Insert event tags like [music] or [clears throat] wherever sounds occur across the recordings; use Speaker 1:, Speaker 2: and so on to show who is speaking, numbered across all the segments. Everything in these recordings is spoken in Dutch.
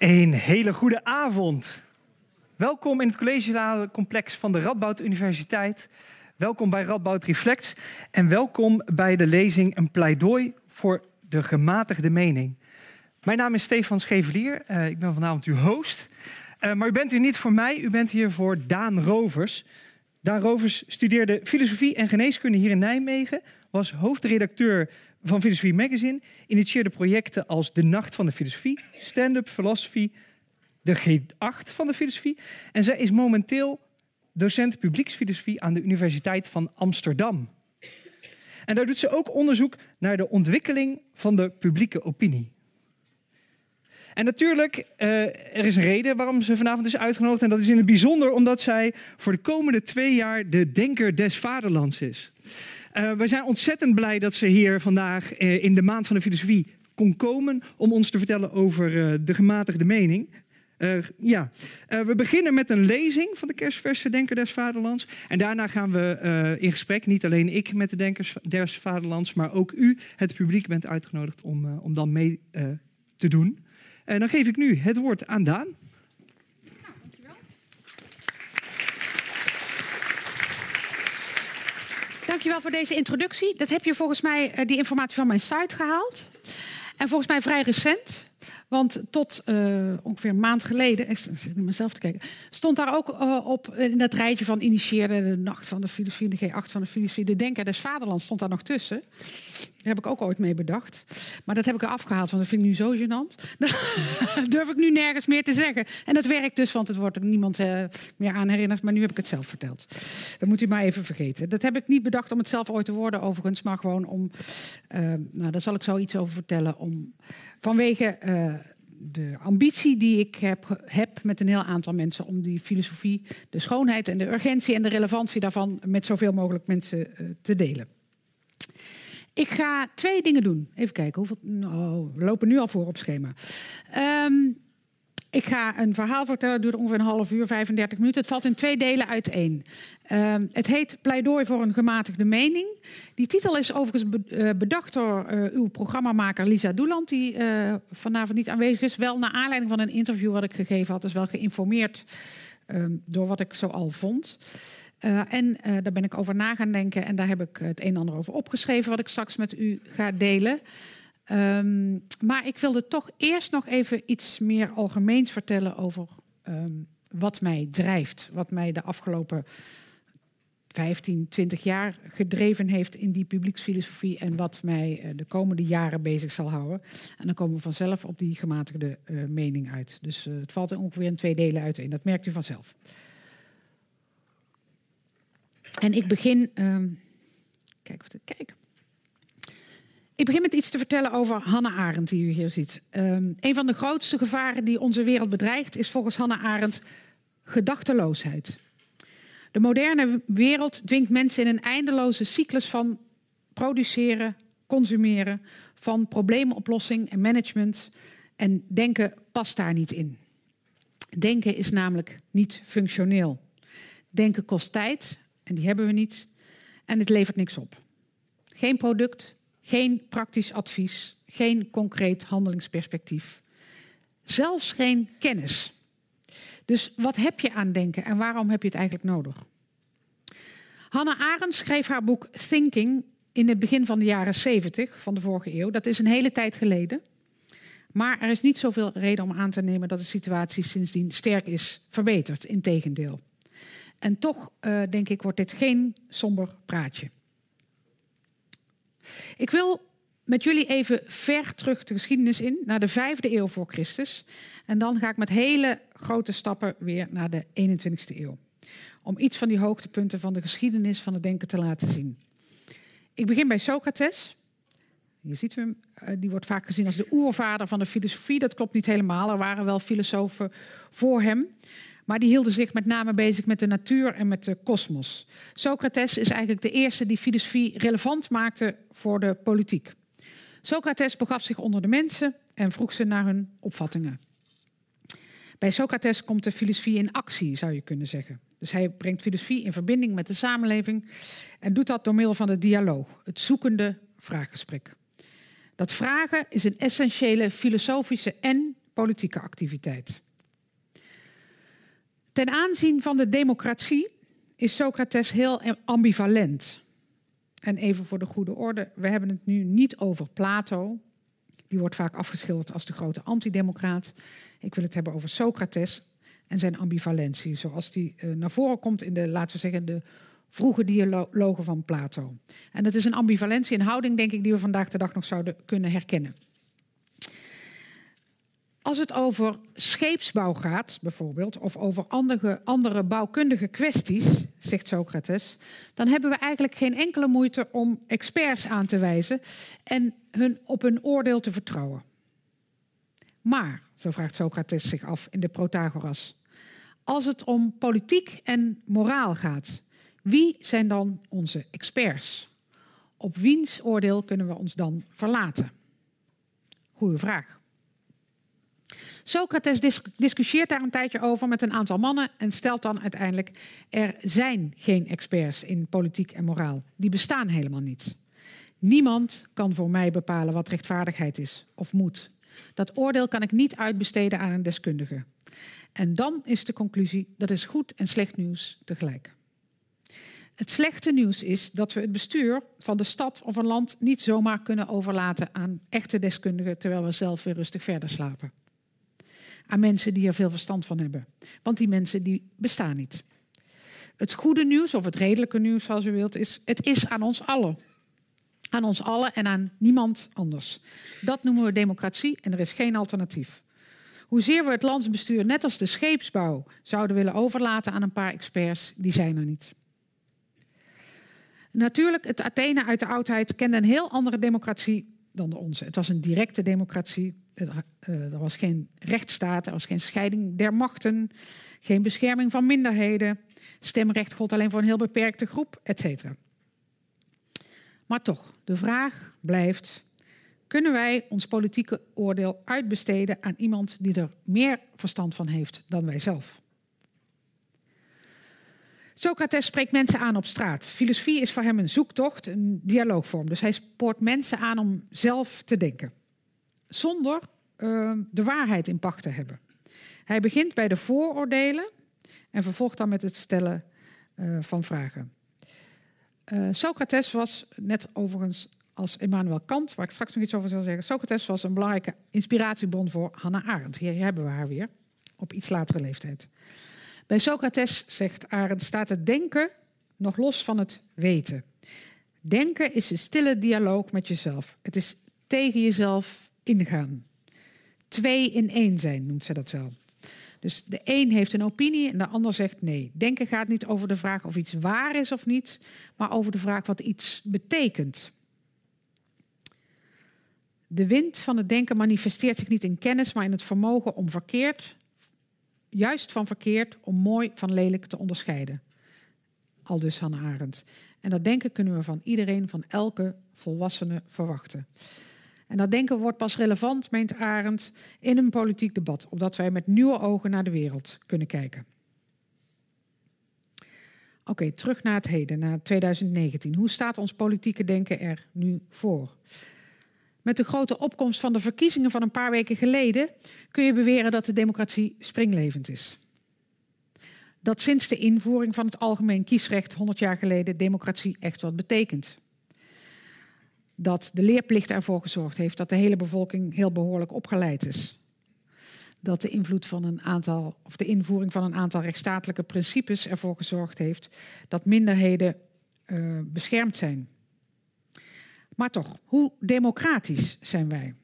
Speaker 1: Een hele goede avond. Welkom in het collegecomplex van de Radboud Universiteit. Welkom bij Radboud Reflex en welkom bij de lezing Een pleidooi voor de gematigde mening. Mijn naam is Stefan Schevelier. Uh, ik ben vanavond uw host. Uh, maar u bent hier niet voor mij, u bent hier voor Daan Rovers. Daan Rovers studeerde filosofie en geneeskunde hier in Nijmegen, was hoofdredacteur van Filosofie Magazine initieerde projecten als De Nacht van de Filosofie, Stand-up Philosophy, de G8 van de Filosofie. En zij is momenteel docent publieksfilosofie aan de Universiteit van Amsterdam. En daar doet ze ook onderzoek naar de ontwikkeling van de publieke opinie. En natuurlijk, uh, er is een reden waarom ze vanavond is uitgenodigd. En dat is in het bijzonder omdat zij voor de komende twee jaar de Denker des Vaderlands is. Uh, wij zijn ontzettend blij dat ze hier vandaag uh, in de maand van de filosofie kon komen om ons te vertellen over uh, de gematigde mening. ja, we beginnen met een lezing van de kerstverse Denker des Vaderlands. En daarna gaan we in gesprek, niet alleen ik met de Denkers des Vaderlands, maar ook u, het publiek, bent uitgenodigd om, om dan mee te doen. En dan geef ik nu het woord aan Daan.
Speaker 2: Dankjewel voor deze introductie. Dat heb je volgens mij uh, die informatie van mijn site gehaald. En volgens mij vrij recent. Want tot uh, ongeveer een maand geleden, ik zit mezelf te kijken, stond daar ook uh, op in dat rijtje van initieerde de nacht van de filosofie, de G8 van de filosofie, de denker des vaderlands stond daar nog tussen. Daar heb ik ook ooit mee bedacht. Maar dat heb ik er afgehaald, want dat vind ik nu zo gênant. Dat [laughs] durf ik nu nergens meer te zeggen. En dat werkt dus, want het wordt ook niemand meer aan herinnerd. Maar nu heb ik het zelf verteld. Dat moet u maar even vergeten. Dat heb ik niet bedacht om het zelf ooit te worden, overigens. Maar gewoon om, nou daar zal ik zo iets over vertellen, om vanwege de ambitie die ik heb, heb met een heel aantal mensen om die filosofie, de schoonheid en de urgentie en de relevantie daarvan met zoveel mogelijk mensen uh, te delen. Ik ga twee dingen doen. Even kijken, hoeveel, oh, we lopen nu al voor op schema. Um, ik ga een verhaal vertellen, het duurt ongeveer een half uur, 35 minuten. Het valt in twee delen uiteen. Uh, het heet Pleidooi voor een gematigde mening. Die titel is overigens eh, bedacht door uh, uw programmamaker Lisa Doeland, die uh, vanavond niet aanwezig is. Wel naar aanleiding van een interview wat ik gegeven had, dus wel geïnformeerd ehm, door wat ik zo al vond. en daar ben ik over na gaan denken en daar heb ik het een en ander over opgeschreven, wat ik straks met u ga delen. Um, maar ik wilde toch eerst nog even iets meer algemeens vertellen over um, wat mij drijft. Wat mij de afgelopen 15, 20 jaar gedreven heeft in die publieksfilosofie. En wat mij uh, de komende jaren bezig zal houden. En dan komen we vanzelf op die gematigde uh, mening uit. Dus uh, het valt er ongeveer in twee delen uiteen. Dat merkt u vanzelf. En ik begin. Um, kijk, kijk. Ik begin met iets te vertellen over Hannah Arendt, die u hier ziet. Um, een van de grootste gevaren die onze wereld bedreigt, is volgens Hannah Arendt gedachteloosheid. De moderne wereld dwingt mensen in een eindeloze cyclus van produceren, consumeren, van probleemoplossing en management. En denken past daar niet in. Denken is namelijk niet functioneel. Denken kost tijd, en die hebben we niet. En het levert niks op. Geen product, geen praktisch advies, geen concreet handelingsperspectief, zelfs geen kennis. Dus wat heb je aan denken en waarom heb je het eigenlijk nodig? Hannah Arendt schreef haar boek Thinking in het begin van de jaren 70 van de vorige eeuw. Dat is een hele tijd geleden. Maar er is niet zoveel reden om aan te nemen dat de situatie sindsdien sterk is verbeterd. Integendeel. En toch, uh, denk ik, wordt dit geen somber praatje. Ik wil met jullie even ver terug de geschiedenis in, naar de vijfde eeuw voor Christus. En dan ga ik met hele grote stappen weer naar de 21ste eeuw. Om iets van die hoogtepunten van de geschiedenis van het denken te laten zien. Ik begin bij Socrates. Je ziet hem, eh, die wordt vaak gezien als de oervader van de filosofie. Dat klopt niet helemaal. Er waren wel filosofen voor hem. Maar die hielden zich met name bezig met de natuur en met de kosmos. Socrates is eigenlijk de eerste die filosofie relevant maakte voor de politiek. Socrates begaf zich onder de mensen en vroeg ze naar hun opvattingen. Bij Socrates komt de filosofie in actie, zou je kunnen zeggen. Dus hij brengt filosofie in verbinding met de samenleving en doet dat door middel van de dialoog, het zoekende vraaggesprek. Dat vragen is een essentiële filosofische en politieke activiteit. Ten aanzien van de democratie is Socrates heel ambivalent. En even voor de goede orde, we hebben het nu niet over Plato. Die wordt vaak afgeschilderd als de grote antidemocraat. Ik wil het hebben over Socrates en zijn ambivalentie, zoals die uh, naar voren komt in de, laten we zeggen, de vroege dialogen van Plato. En dat is een ambivalentie, een houding, denk ik, die we vandaag de dag nog zouden kunnen herkennen. Als het over scheepsbouw gaat, bijvoorbeeld, of over andere, andere bouwkundige kwesties, zegt Socrates, dan hebben we eigenlijk geen enkele moeite om experts aan te wijzen en hun op hun oordeel te vertrouwen. Maar, zo vraagt Socrates zich af in de Protagoras, als het om politiek en moraal gaat, wie zijn dan onze experts? Op wiens oordeel kunnen we ons dan verlaten? Goeie vraag. Socrates discussieert daar een tijdje over met een aantal mannen en stelt dan uiteindelijk: er zijn geen experts in politiek en moraal. Die bestaan helemaal niet. Niemand kan voor mij bepalen wat rechtvaardigheid is of moet. Dat oordeel kan ik niet uitbesteden aan een deskundige. En dan is de conclusie: dat is goed en slecht nieuws tegelijk. Het slechte nieuws is dat we het bestuur van de stad of een land niet zomaar kunnen overlaten aan echte deskundigen terwijl we zelf weer rustig verder slapen aan mensen die er veel verstand van hebben. Want die mensen die bestaan niet. Het goede nieuws, of het redelijke nieuws zoals u wilt, is: het is aan ons allen. Aan ons allen en aan niemand anders. Dat noemen we democratie en er is geen alternatief. Hoezeer we het landsbestuur, net als de scheepsbouw, zouden willen overlaten aan een paar experts, die zijn er niet. Natuurlijk, het Athene uit de oudheid kende een heel andere democratie dan de onze. Het was een directe democratie. Er, uh, er, was geen rechtsstaat, er was geen scheiding der machten, geen bescherming van minderheden. Stemrecht gold alleen voor een heel beperkte groep, etc. Maar toch, de vraag blijft: kunnen wij ons politieke oordeel uitbesteden aan iemand die er meer verstand van heeft dan wij zelf? Socrates spreekt mensen aan op straat. Filosofie is voor hem een zoektocht, een dialoogvorm. Dus hij spoort mensen aan om zelf te denken. Zonder uh, de waarheid in pacht te hebben. Hij begint bij de vooroordelen en vervolgt dan met het stellen uh, van vragen. Uh, Socrates was, net overigens als Immanuel Kant, waar ik straks nog iets over zal zeggen. Socrates was een belangrijke inspiratiebron voor Hannah Arendt. Hier hebben we haar weer, op iets latere leeftijd. Bij Socrates, zegt Arendt, staat het denken nog los van het weten. Denken is een stille dialoog met jezelf. Het is tegen jezelf ingaan. Twee in één zijn, noemt ze dat wel. Dus de een heeft een opinie en de ander zegt nee. Denken gaat niet over de vraag of iets waar is of niet, maar over de vraag wat iets betekent. De wind van het denken manifesteert zich niet in kennis, maar in het vermogen om verkeerd juist van verkeerd om mooi van lelijk te onderscheiden. Al dus Hannah Arendt. En dat denken kunnen we van iedereen, van elke volwassene verwachten. En dat denken wordt pas relevant, meent Arendt, in een politiek debat, opdat wij met nieuwe ogen naar de wereld kunnen kijken. Oké, terug naar het heden, naar 2019. Hoe staat ons politieke denken er nu voor? Met de grote opkomst van de verkiezingen van een paar weken geleden kun je beweren dat de democratie springlevend is. Dat sinds de invoering van het algemeen kiesrecht 100 jaar geleden democratie echt wat betekent. Dat de leerplicht ervoor gezorgd heeft dat de hele bevolking heel behoorlijk opgeleid is. Dat de invloed van een aantal, of de invoering van een aantal rechtsstatelijke principes ervoor gezorgd heeft dat minderheden uh, beschermd zijn maar toch, hoe democratisch zijn wij?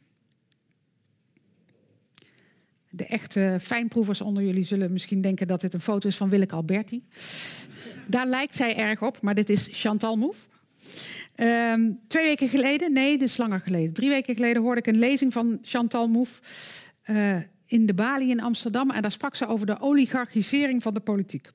Speaker 2: De echte fijnproevers onder jullie zullen misschien denken dat dit een foto is van Willeke Alberti. Daar lijkt zij erg op, maar dit is Chantal Mouffe. Um, twee weken geleden, nee, is langer geleden. Drie weken geleden hoorde ik een lezing van Chantal Mouffe uh, in de Bali in Amsterdam. En daar sprak ze over de oligarchisering van de politiek.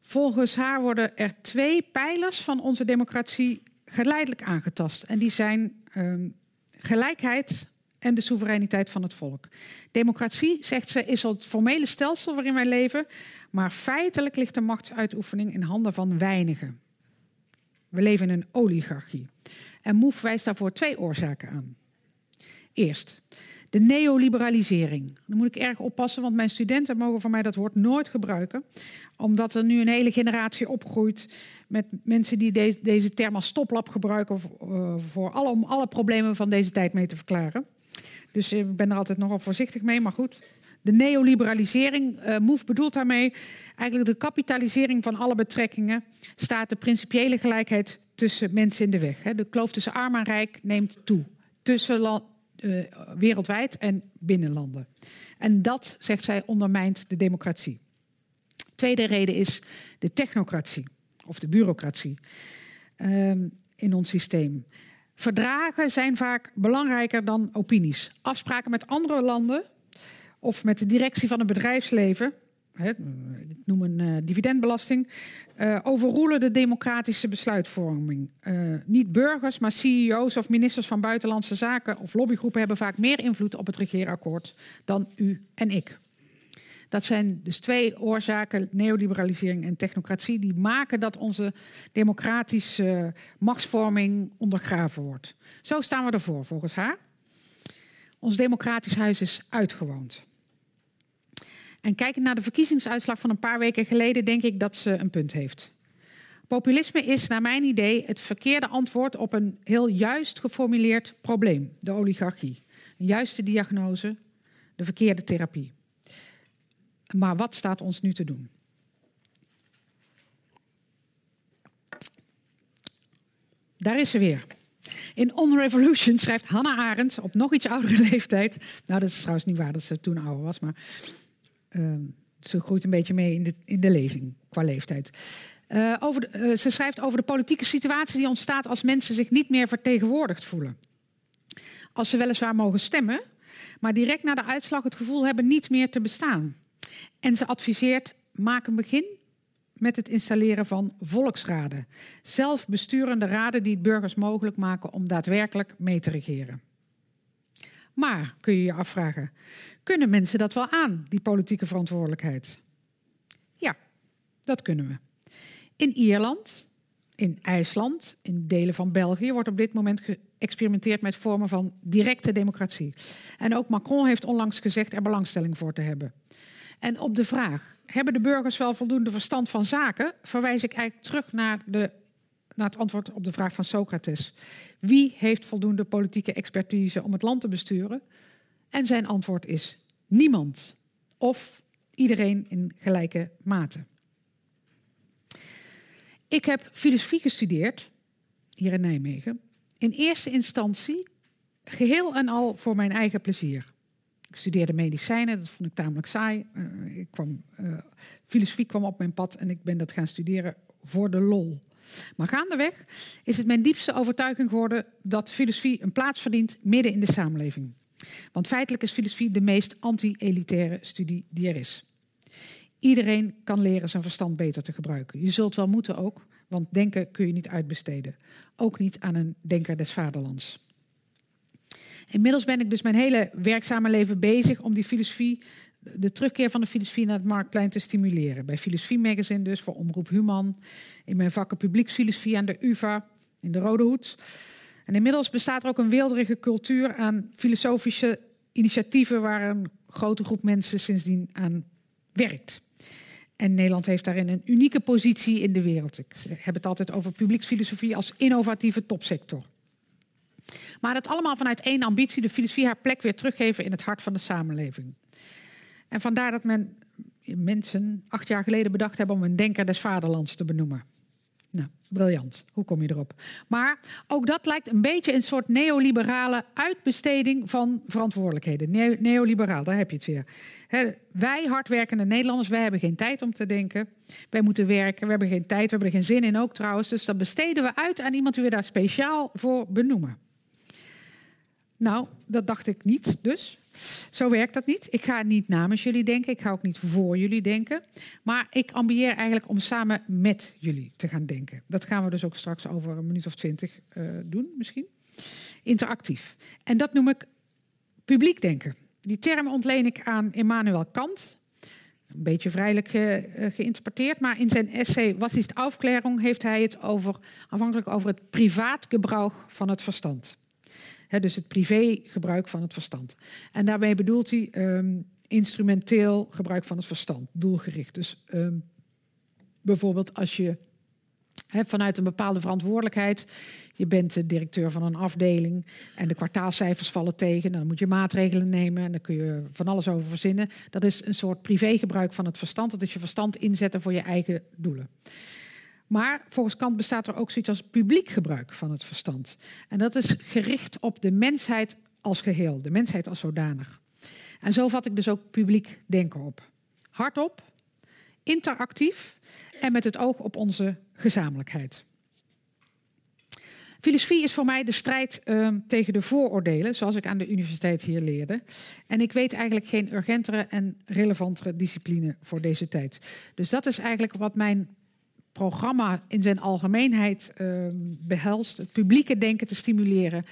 Speaker 2: Volgens haar worden er twee pijlers van onze democratie geleidelijk aangetast. En die zijn um, gelijkheid en de soevereiniteit van het volk. Democratie, zegt ze, is het formele stelsel waarin wij leven, maar feitelijk ligt de machtsuitoefening in handen van weinigen. We leven in een oligarchie. En Moef wijst daarvoor twee oorzaken aan. Eerst, De neoliberalisering. Dan moet ik erg oppassen, want mijn studenten mogen van mij dat woord nooit gebruiken. Omdat er nu een hele generatie opgroeit met mensen die deze term als stoplap gebruiken eh, voor alle, om alle problemen van deze tijd mee te verklaren. Dus ik ben er altijd nogal voorzichtig mee, maar goed. De neoliberalisering, uh, MOVE bedoelt daarmee eigenlijk de kapitalisering van alle betrekkingen, staat de principiële gelijkheid tussen mensen in de weg. De kloof tussen arm en rijk neemt toe, tussen wereldwijd en binnenlanden. En dat, zegt zij, ondermijnt de democratie. Tweede reden is de technocratie of de bureaucratie um, in ons systeem. Verdragen zijn vaak belangrijker dan opinies. Afspraken met andere landen of met de directie van het bedrijfsleven, ik noem een uh, dividendbelasting, uh, overroelen de democratische besluitvorming. Uh, niet burgers, maar CEO's of ministers van buitenlandse zaken of lobbygroepen hebben vaak meer invloed op het regeerakkoord dan u en ik. Dat zijn dus twee oorzaken, neoliberalisering en technocratie, die maken dat onze democratische machtsvorming ondergraven wordt. Zo staan we ervoor, volgens haar. Ons democratisch huis is uitgewoond. En kijkend naar de verkiezingsuitslag van een paar weken geleden, denk ik dat ze een punt heeft. Populisme is, naar mijn idee, het verkeerde antwoord op een heel juist geformuleerd probleem: de oligarchie. Een juiste diagnose, de verkeerde therapie. Maar wat staat ons nu te doen? Daar is ze weer. In On Revolution schrijft Hannah Arendt op nog iets oudere [laughs] leeftijd. Nou, dat is trouwens niet waar dat ze toen ouder was, maar uh, ze groeit een beetje mee in de, in de lezing qua leeftijd. Uh, over de, uh, ze schrijft over de politieke situatie die ontstaat als mensen zich niet meer vertegenwoordigd voelen. Als ze weliswaar mogen stemmen, maar direct na de uitslag het gevoel hebben niet meer te bestaan. En ze adviseert: maak een begin met het installeren van volksraden. Zelfbesturende raden die het burgers mogelijk maken om daadwerkelijk mee te regeren. Maar kun je je afvragen: kunnen mensen dat wel aan, die politieke verantwoordelijkheid? Ja, dat kunnen we. In Ierland, in IJsland, in delen van België wordt op dit moment geëxperimenteerd met vormen van directe democratie. En ook Macron heeft onlangs gezegd er belangstelling voor te hebben. En op de vraag: hebben de burgers wel voldoende verstand van zaken? verwijs ik eigenlijk terug naar, de, naar het antwoord op de vraag van Socrates. Wie heeft voldoende politieke expertise om het land te besturen? En zijn antwoord is niemand. Of iedereen in gelijke mate. Ik heb filosofie gestudeerd, hier in Nijmegen. In eerste instantie geheel en al voor mijn eigen plezier. Ik studeerde medicijnen, dat vond ik tamelijk saai. Uh, ik kwam, uh, filosofie kwam op mijn pad en ik ben dat gaan studeren voor de lol. Maar gaandeweg is het mijn diepste overtuiging geworden dat filosofie een plaats verdient midden in de samenleving. Want feitelijk is filosofie de meest anti-elitaire studie die er is. Iedereen kan leren zijn verstand beter te gebruiken. Je zult wel moeten ook, want denken kun je niet uitbesteden. Ook niet aan een denker des vaderlands. Inmiddels ben ik dus mijn hele werkzame leven bezig om die filosofie, de terugkeer van de filosofie naar het marktplein te stimuleren. Bij Filosofie Magazine dus, voor Omroep Human. In mijn vakken publieksfilosofie aan de UvA, in de Rode Hoed. En inmiddels bestaat er ook een weelderige cultuur aan filosofische initiatieven waar een grote groep mensen sindsdien aan werkt. En Nederland heeft daarin een unieke positie in de wereld. Ik heb het altijd over publieksfilosofie als innovatieve topsector. Maar dat allemaal vanuit één ambitie, de filosofie haar plek weer teruggeven in het hart van de samenleving. En vandaar dat men mensen acht jaar geleden bedacht hebben om een denker des vaderlands te benoemen. Nou, briljant. Hoe kom je erop? Maar ook dat lijkt een beetje een soort neoliberale uitbesteding van verantwoordelijkheden. neoliberaal, daar heb je het weer. wij hardwerkende Nederlanders, wij hebben geen tijd om te denken. Wij moeten werken, we hebben geen tijd, we hebben er geen zin in ook trouwens. Dus dat besteden we uit aan iemand die we daar speciaal voor benoemen. Nou, dat dacht ik niet dus. Zo werkt dat niet. Ik ga niet namens jullie denken. Ik ga ook niet voor jullie denken. Maar ik ambieer eigenlijk om samen met jullie te gaan denken. Dat gaan we dus ook straks over een minuut of twintig uh, doen, misschien. Interactief. En dat noem ik publiek denken. Die term ontleen ik aan Immanuel Kant. Een beetje vrijelijk ge, uh, geïnterpreteerd. Maar in zijn essay Was is de Aufklärung heeft hij het over, afhankelijk over het privaat gebruik van het verstand. Dus het privégebruik van het verstand. En daarbij bedoelt hij um, instrumenteel gebruik van het verstand, doelgericht. Dus um, bijvoorbeeld als je vanuit een bepaalde verantwoordelijkheid. Je bent de directeur van een afdeling en de kwartaalcijfers vallen tegen. Dan moet je maatregelen nemen en daar kun je van alles over verzinnen. Dat is een soort privégebruik van het verstand. Dat is je verstand inzetten voor je eigen doelen. Maar volgens Kant bestaat er ook zoiets als publiek gebruik van het verstand. En dat is gericht op de mensheid als geheel, de mensheid als zodanig. En zo vat ik dus ook publiek denken op. Hardop, interactief en met het oog op onze gezamenlijkheid. Filosofie is voor mij de strijd uh, tegen de vooroordelen, zoals ik aan de universiteit hier leerde. En ik weet eigenlijk geen urgentere en relevantere discipline voor deze tijd. Dus dat is eigenlijk wat mijn programma in zijn algemeenheid uh, behelst. Het publieke denken te stimuleren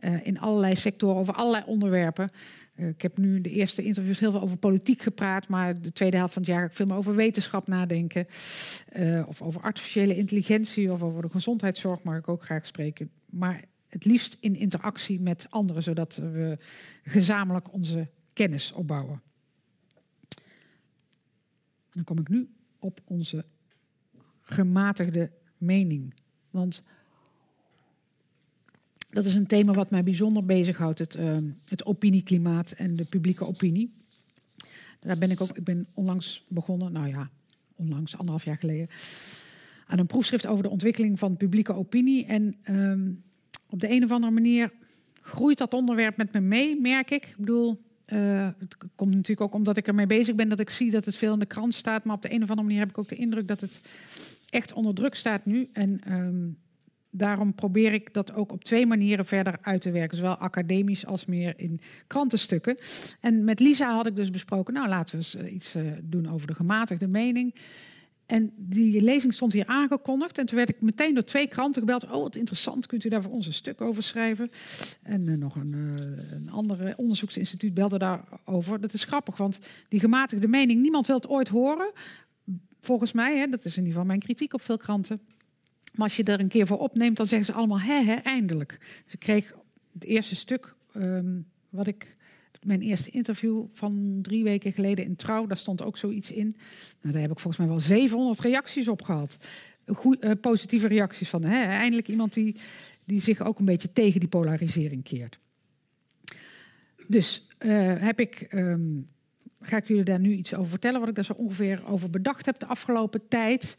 Speaker 2: uh, in allerlei sectoren, over allerlei onderwerpen. Uh, ik heb nu in de eerste interviews heel veel over politiek gepraat, maar de tweede helft van het jaar ga ik veel meer over wetenschap nadenken. Of over artificiële intelligentie of over de gezondheidszorg mag ik ook graag spreken. Maar het liefst in interactie met anderen, zodat we gezamenlijk onze kennis opbouwen. Dan kom ik nu op onze gematigde mening. Want dat is een thema wat mij bijzonder bezighoudt, het, uh, het opinieklimaat en de publieke opinie. Daar ben ik ook, ik ben onlangs begonnen, nou ja, onlangs, anderhalf jaar geleden, aan een proefschrift over de ontwikkeling van publieke opinie. En um, op de een of andere manier groeit dat onderwerp met me mee, merk ik. Ik bedoel, uh, het komt natuurlijk ook omdat ik ermee bezig ben dat ik zie dat het veel in de krant staat. Maar op de een of andere manier heb ik ook de indruk dat het echt onder druk staat nu. En um, daarom probeer ik dat ook op twee manieren verder uit te werken. Zowel academisch als meer in krantenstukken. En met Lisa had ik dus besproken, nou laten we eens eh, iets uh, doen over de gematigde mening. En die lezing stond hier aangekondigd. En toen werd ik meteen door twee kranten gebeld. Oh, wat interessant, kunt u daar voor ons een stuk over schrijven? En uh, nog een, uh, een ander onderzoeksinstituut belde daarover. Dat is grappig, want die gematigde mening, niemand wil het ooit horen. Volgens mij, hè, dat is in ieder geval mijn kritiek op veel kranten. Maar als je er een keer voor opneemt, dan zeggen ze allemaal, hè, hè, eindelijk. Dus ik kreeg het eerste stuk, um, wat ik, mijn eerste interview van drie weken geleden in Trouw, daar stond ook zoiets in. Nou, daar heb ik volgens mij wel 700 reacties op gehad. Uh, positieve reacties van, hè, eindelijk iemand die, die zich ook een beetje tegen die polarisering keert. Dus uh, heb ik, um, ga ik jullie daar nu iets over vertellen, wat ik daar zo ongeveer over bedacht heb de afgelopen tijd.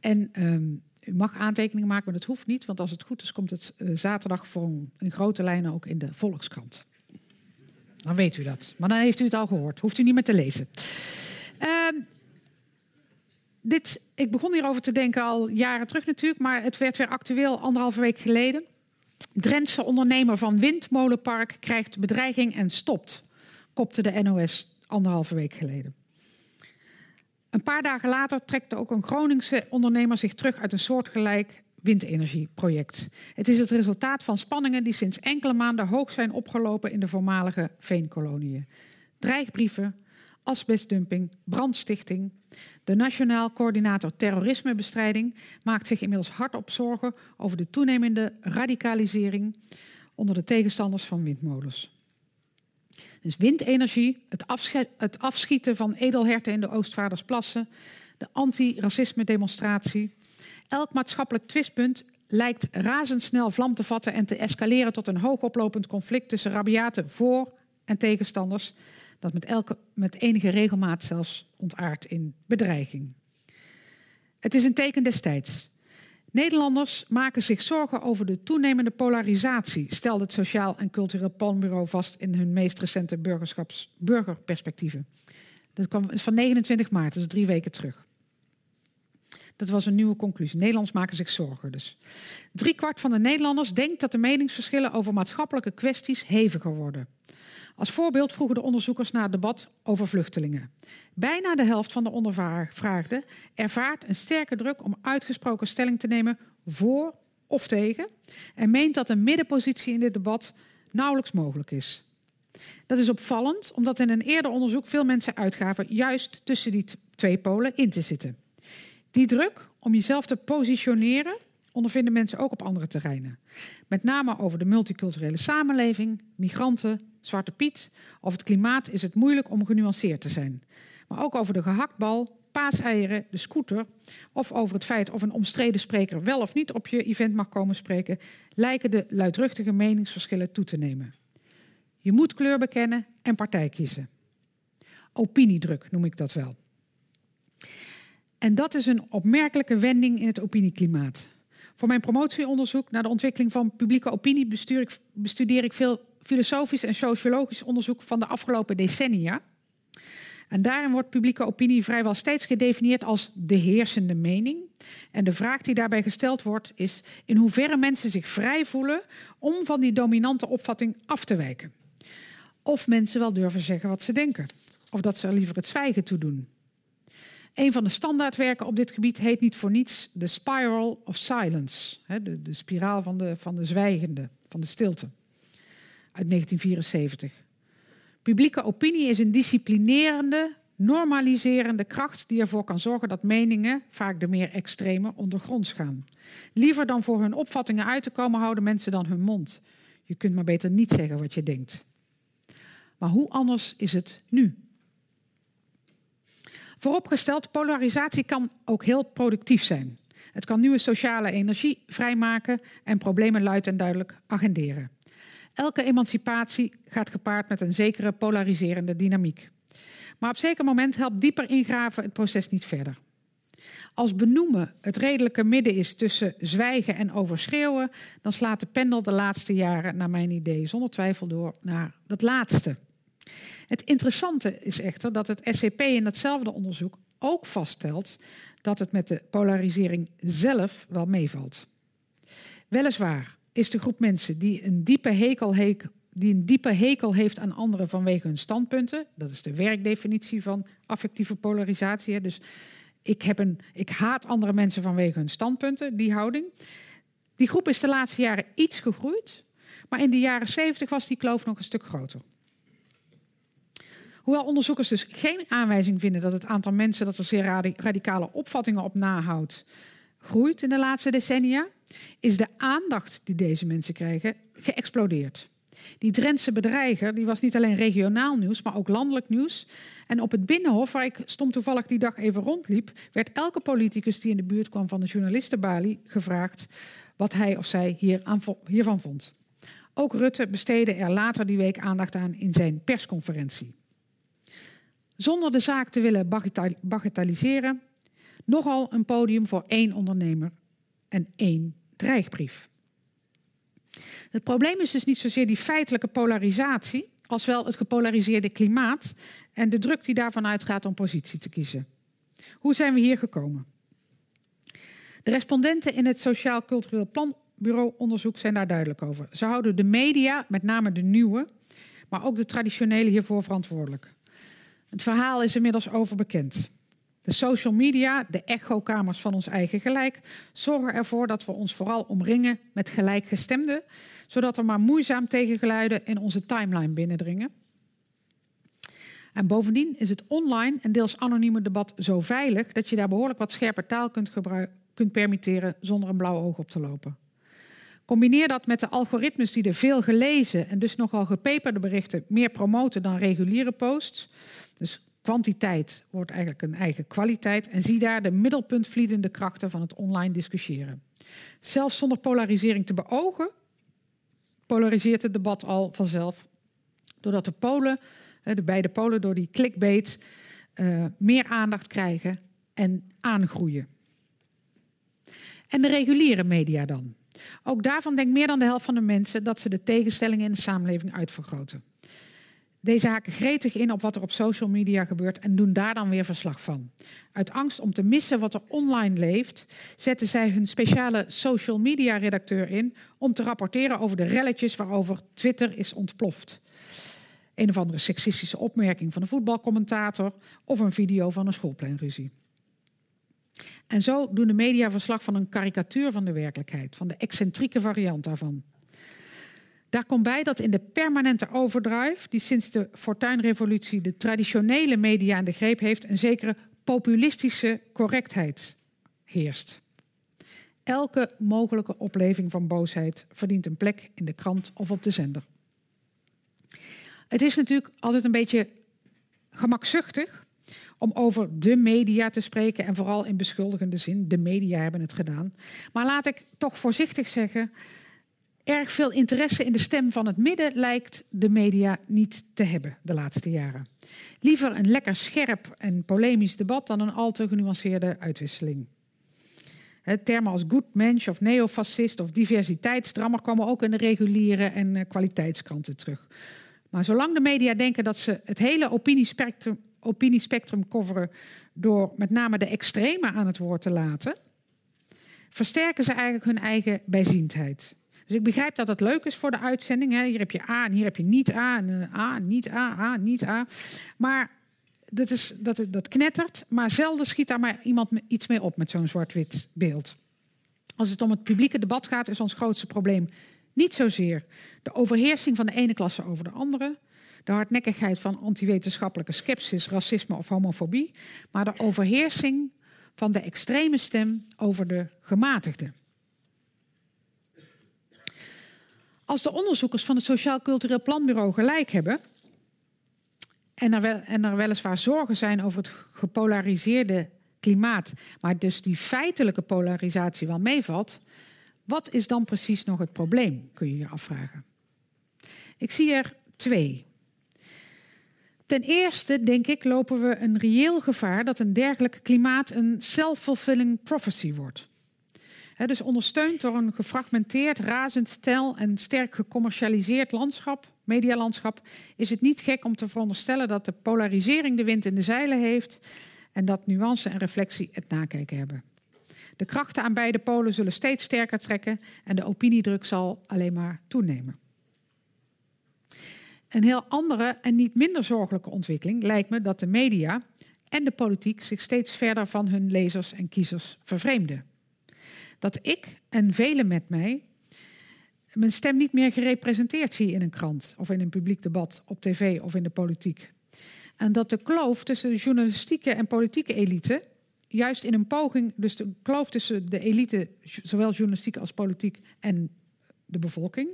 Speaker 2: En um, u mag aantekeningen maken, maar dat hoeft niet, want als het goed is, komt het uh, zaterdag voor een, in grote lijnen ook in de Volkskrant. Dan weet u dat. Maar dan heeft u het al gehoord. Hoeft u niet meer te lezen. Uh, dit, ik begon hierover te denken al jaren terug natuurlijk, maar het werd weer actueel anderhalve week geleden. Drentse ondernemer van Windmolenpark krijgt bedreiging en stopt, kopte de NOS anderhalve week geleden. Een paar dagen later trekt ook een Groningse ondernemer zich terug uit een soortgelijk windenergieproject. Het is het resultaat van spanningen die sinds enkele maanden hoog zijn opgelopen in de voormalige veenkoloniën. Dreigbrieven, asbestdumping, brandstichting. De Nationaal Coördinator Terrorismebestrijding maakt zich inmiddels hardop zorgen over de toenemende radicalisering onder de tegenstanders van windmolens. Dus windenergie, het, het afschieten van edelherten in de Oostvaardersplassen, de anti-racisme-demonstratie. Elk maatschappelijk twistpunt lijkt razendsnel vlam te vatten en te escaleren tot een hoogoplopend conflict tussen rabiate voor- en tegenstanders, dat met, elke, met enige regelmaat zelfs ontaart in bedreiging. Het is een teken destijds. Nederlanders maken zich zorgen over de toenemende polarisatie, stelde het Sociaal en Cultureel Planbureau vast in hun meest recente burgerperspectieven. Dat kwam, van 29 maart, dus drie weken terug. Dat was een nieuwe conclusie. Nederlanders maken zich zorgen dus. kwart van de Nederlanders denkt dat de meningsverschillen over maatschappelijke kwesties heviger worden. Als voorbeeld vroegen de onderzoekers naar het debat over vluchtelingen. Bijna de helft van de ondervraagden ervaart een sterke druk om uitgesproken stelling te nemen voor of tegen en meent dat een middenpositie in dit debat nauwelijks mogelijk is. Dat is opvallend, omdat in een eerder onderzoek veel mensen uitgaven juist tussen die twee polen in te zitten. Die druk om jezelf te positioneren ondervinden mensen ook op andere terreinen. Met name over de multiculturele samenleving, migranten, Zwarte Piet of het klimaat is het moeilijk om genuanceerd te zijn. Maar ook over de gehaktbal, paaseieren, de scooter of over het feit of een omstreden spreker wel of niet op je event mag komen spreken, lijken de luidruchtige meningsverschillen toe te nemen. Je moet kleur bekennen en partij kiezen. Opiniedruk noem ik dat wel. En dat is een opmerkelijke wending in het opinieklimaat. Voor mijn promotieonderzoek naar de ontwikkeling van publieke opinie bestudeer ik, bestudeer ik veel filosofisch en sociologisch onderzoek van de afgelopen decennia. En daarin wordt publieke opinie vrijwel steeds gedefinieerd als de heersende mening. En de vraag die daarbij gesteld wordt is in hoeverre mensen zich vrij voelen om van die dominante opvatting af te wijken. Of mensen wel durven zeggen wat ze denken. Of dat ze er liever het zwijgen toe doen. Een van de standaardwerken op dit gebied heet niet voor niets The Spiral of Silence. De, de spiraal van de, van de zwijgende, van de stilte. Uit 1974. Publieke opinie is een disciplinerende, normaliserende kracht die ervoor kan zorgen dat meningen, vaak de meer extreme, ondergronds gaan. Liever dan voor hun opvattingen uit te komen, houden mensen dan hun mond. Je kunt maar beter niet zeggen wat je denkt. Maar hoe anders is het nu? Vooropgesteld, polarisatie kan ook heel productief zijn. Het kan nieuwe sociale energie vrijmaken en problemen luid en duidelijk agenderen. Elke emancipatie gaat gepaard met een zekere polariserende dynamiek. Maar op zeker moment helpt dieper ingraven het proces niet verder. Als benoemen het redelijke midden is tussen zwijgen en overschreeuwen, dan slaat de pendel de laatste jaren, naar mijn idee, zonder twijfel door naar dat laatste. Het interessante is echter dat het SCP in datzelfde onderzoek ook vaststelt dat het met de polarisering zelf wel meevalt. Weliswaar is de groep mensen die een diepe hekel, die een diepe hekel heeft aan anderen vanwege hun standpunten, dat is de werkdefinitie van affectieve polarisatie. Dus ik, heb een, ik haat andere mensen vanwege hun standpunten, die houding. Die groep is de laatste jaren iets gegroeid, maar in de jaren 70 was die kloof nog een stuk groter. Hoewel onderzoekers dus geen aanwijzing vinden dat het aantal mensen dat er zeer radicale opvattingen op nahoudt groeit in de laatste decennia, is de aandacht die deze mensen krijgen geëxplodeerd. Die Drentse bedreiger die was niet alleen regionaal nieuws, maar ook landelijk nieuws. En op het Binnenhof, waar ik stond toevallig die dag even rondliep, werd elke politicus die in de buurt kwam van de journalistenbalie gevraagd wat hij of zij hiervan vond. Ook Rutte besteedde er later die week aandacht aan in zijn persconferentie. Zonder de zaak te willen bagatelliseren, nogal een podium voor één ondernemer en één dreigbrief. Het probleem is dus niet zozeer die feitelijke polarisatie, als wel het gepolariseerde klimaat en de druk die daarvan uitgaat om positie te kiezen. Hoe zijn we hier gekomen? De respondenten in het Sociaal Cultureel Planbureau onderzoek zijn daar duidelijk over. Ze houden de media, met name de nieuwe, maar ook de traditionele hiervoor verantwoordelijk. Het verhaal is inmiddels overbekend. De social media, de echokamers van ons eigen gelijk, zorgen ervoor dat we ons vooral omringen met gelijkgestemden, zodat er maar moeizaam tegengeluiden in onze timeline binnendringen. En bovendien is het online en deels anonieme debat zo veilig dat je daar behoorlijk wat scherpe taal kunt, kunt permitteren zonder een blauw oog op te lopen. Combineer dat met de algoritmes die de veel gelezen en dus nogal gepeperde berichten meer promoten dan reguliere posts. Dus kwantiteit wordt eigenlijk een eigen kwaliteit. En zie daar de middelpuntvliedende krachten van het online discussiëren. Zelfs zonder polarisering te beogen, polariseert het debat al vanzelf. Doordat de polen, de beide polen, door die clickbait uh, meer aandacht krijgen en aangroeien. En de reguliere media dan. Ook daarvan denkt meer dan de helft van de mensen dat ze de tegenstellingen in de samenleving uitvergroten. Deze haken gretig in op wat er op social media gebeurt en doen daar dan weer verslag van. Uit angst om te missen wat er online leeft, zetten zij hun speciale social media redacteur in om te rapporteren over de relletjes waarover Twitter is ontploft. Een of andere seksistische opmerking van een voetbalcommentator of een video van een schoolpleinruzie. En zo doen de media verslag van een karikatuur van de werkelijkheid, van de excentrieke variant daarvan. Daar komt bij dat in de permanente overdrive, die sinds de Fortuinrevolutie de traditionele media in de greep heeft, een zekere populistische correctheid heerst. Elke mogelijke opleving van boosheid verdient een plek in de krant of op de zender. Het is natuurlijk altijd een beetje gemakzuchtig om over de media te spreken en vooral in beschuldigende zin. De media hebben het gedaan. Maar laat ik toch voorzichtig zeggen, erg veel interesse in de stem van het midden lijkt de media niet te hebben de laatste jaren. Liever een lekker scherp en polemisch debat dan een al te genuanceerde uitwisseling. Termen als good mensch of neofascist of diversiteitsdrammer komen ook in de reguliere en eh, kwaliteitskranten terug. Maar zolang de media denken dat ze het hele opiniespectrum, opiniespectrum coveren door met name de extreme aan het woord te laten, versterken ze eigenlijk hun eigen bijziendheid. Dus ik begrijp dat het leuk is voor de uitzending. Hè. Hier heb je A en hier heb je niet A. En uh, A, niet A, A, niet A. Maar dat, is, dat, dat knettert. Maar zelden schiet daar maar iemand iets mee op met zo'n zwart-wit beeld. Als het om het publieke debat gaat, is ons grootste probleem niet zozeer de overheersing van de ene klasse over de andere, de hardnekkigheid van antiwetenschappelijke sceptisch, racisme of homofobie, maar de overheersing van de extreme stem over de gematigde. Als de onderzoekers van het Sociaal Cultureel Planbureau gelijk hebben, en er, wel, en er weliswaar zorgen zijn over het gepolariseerde klimaat, maar dus die feitelijke polarisatie wel meevalt, wat is dan precies nog het probleem, kun je je afvragen. Ik zie er twee. Ten eerste, denk ik, lopen we een reëel gevaar dat een dergelijk klimaat een self-fulfilling prophecy wordt. Dus ondersteund door een gefragmenteerd, razendstel en sterk gecommercialiseerd landschap, medialandschap, is het niet gek om te veronderstellen dat de polarisering de wind in de zeilen heeft en dat nuance en reflectie het nakijken hebben. De krachten aan beide polen zullen steeds sterker trekken en de opiniedruk zal alleen maar toenemen. Een heel andere en niet minder zorgelijke ontwikkeling lijkt me dat de media en de politiek zich steeds verder van hun lezers en kiezers vervreemden. Dat ik en velen met mij mijn stem niet meer gerepresenteerd zie in een krant of in een publiek debat op tv of in de politiek. En dat de kloof tussen de journalistieke en politieke elite juist in een poging, dus de kloof tussen de elite, zowel journalistiek als politiek en de bevolking,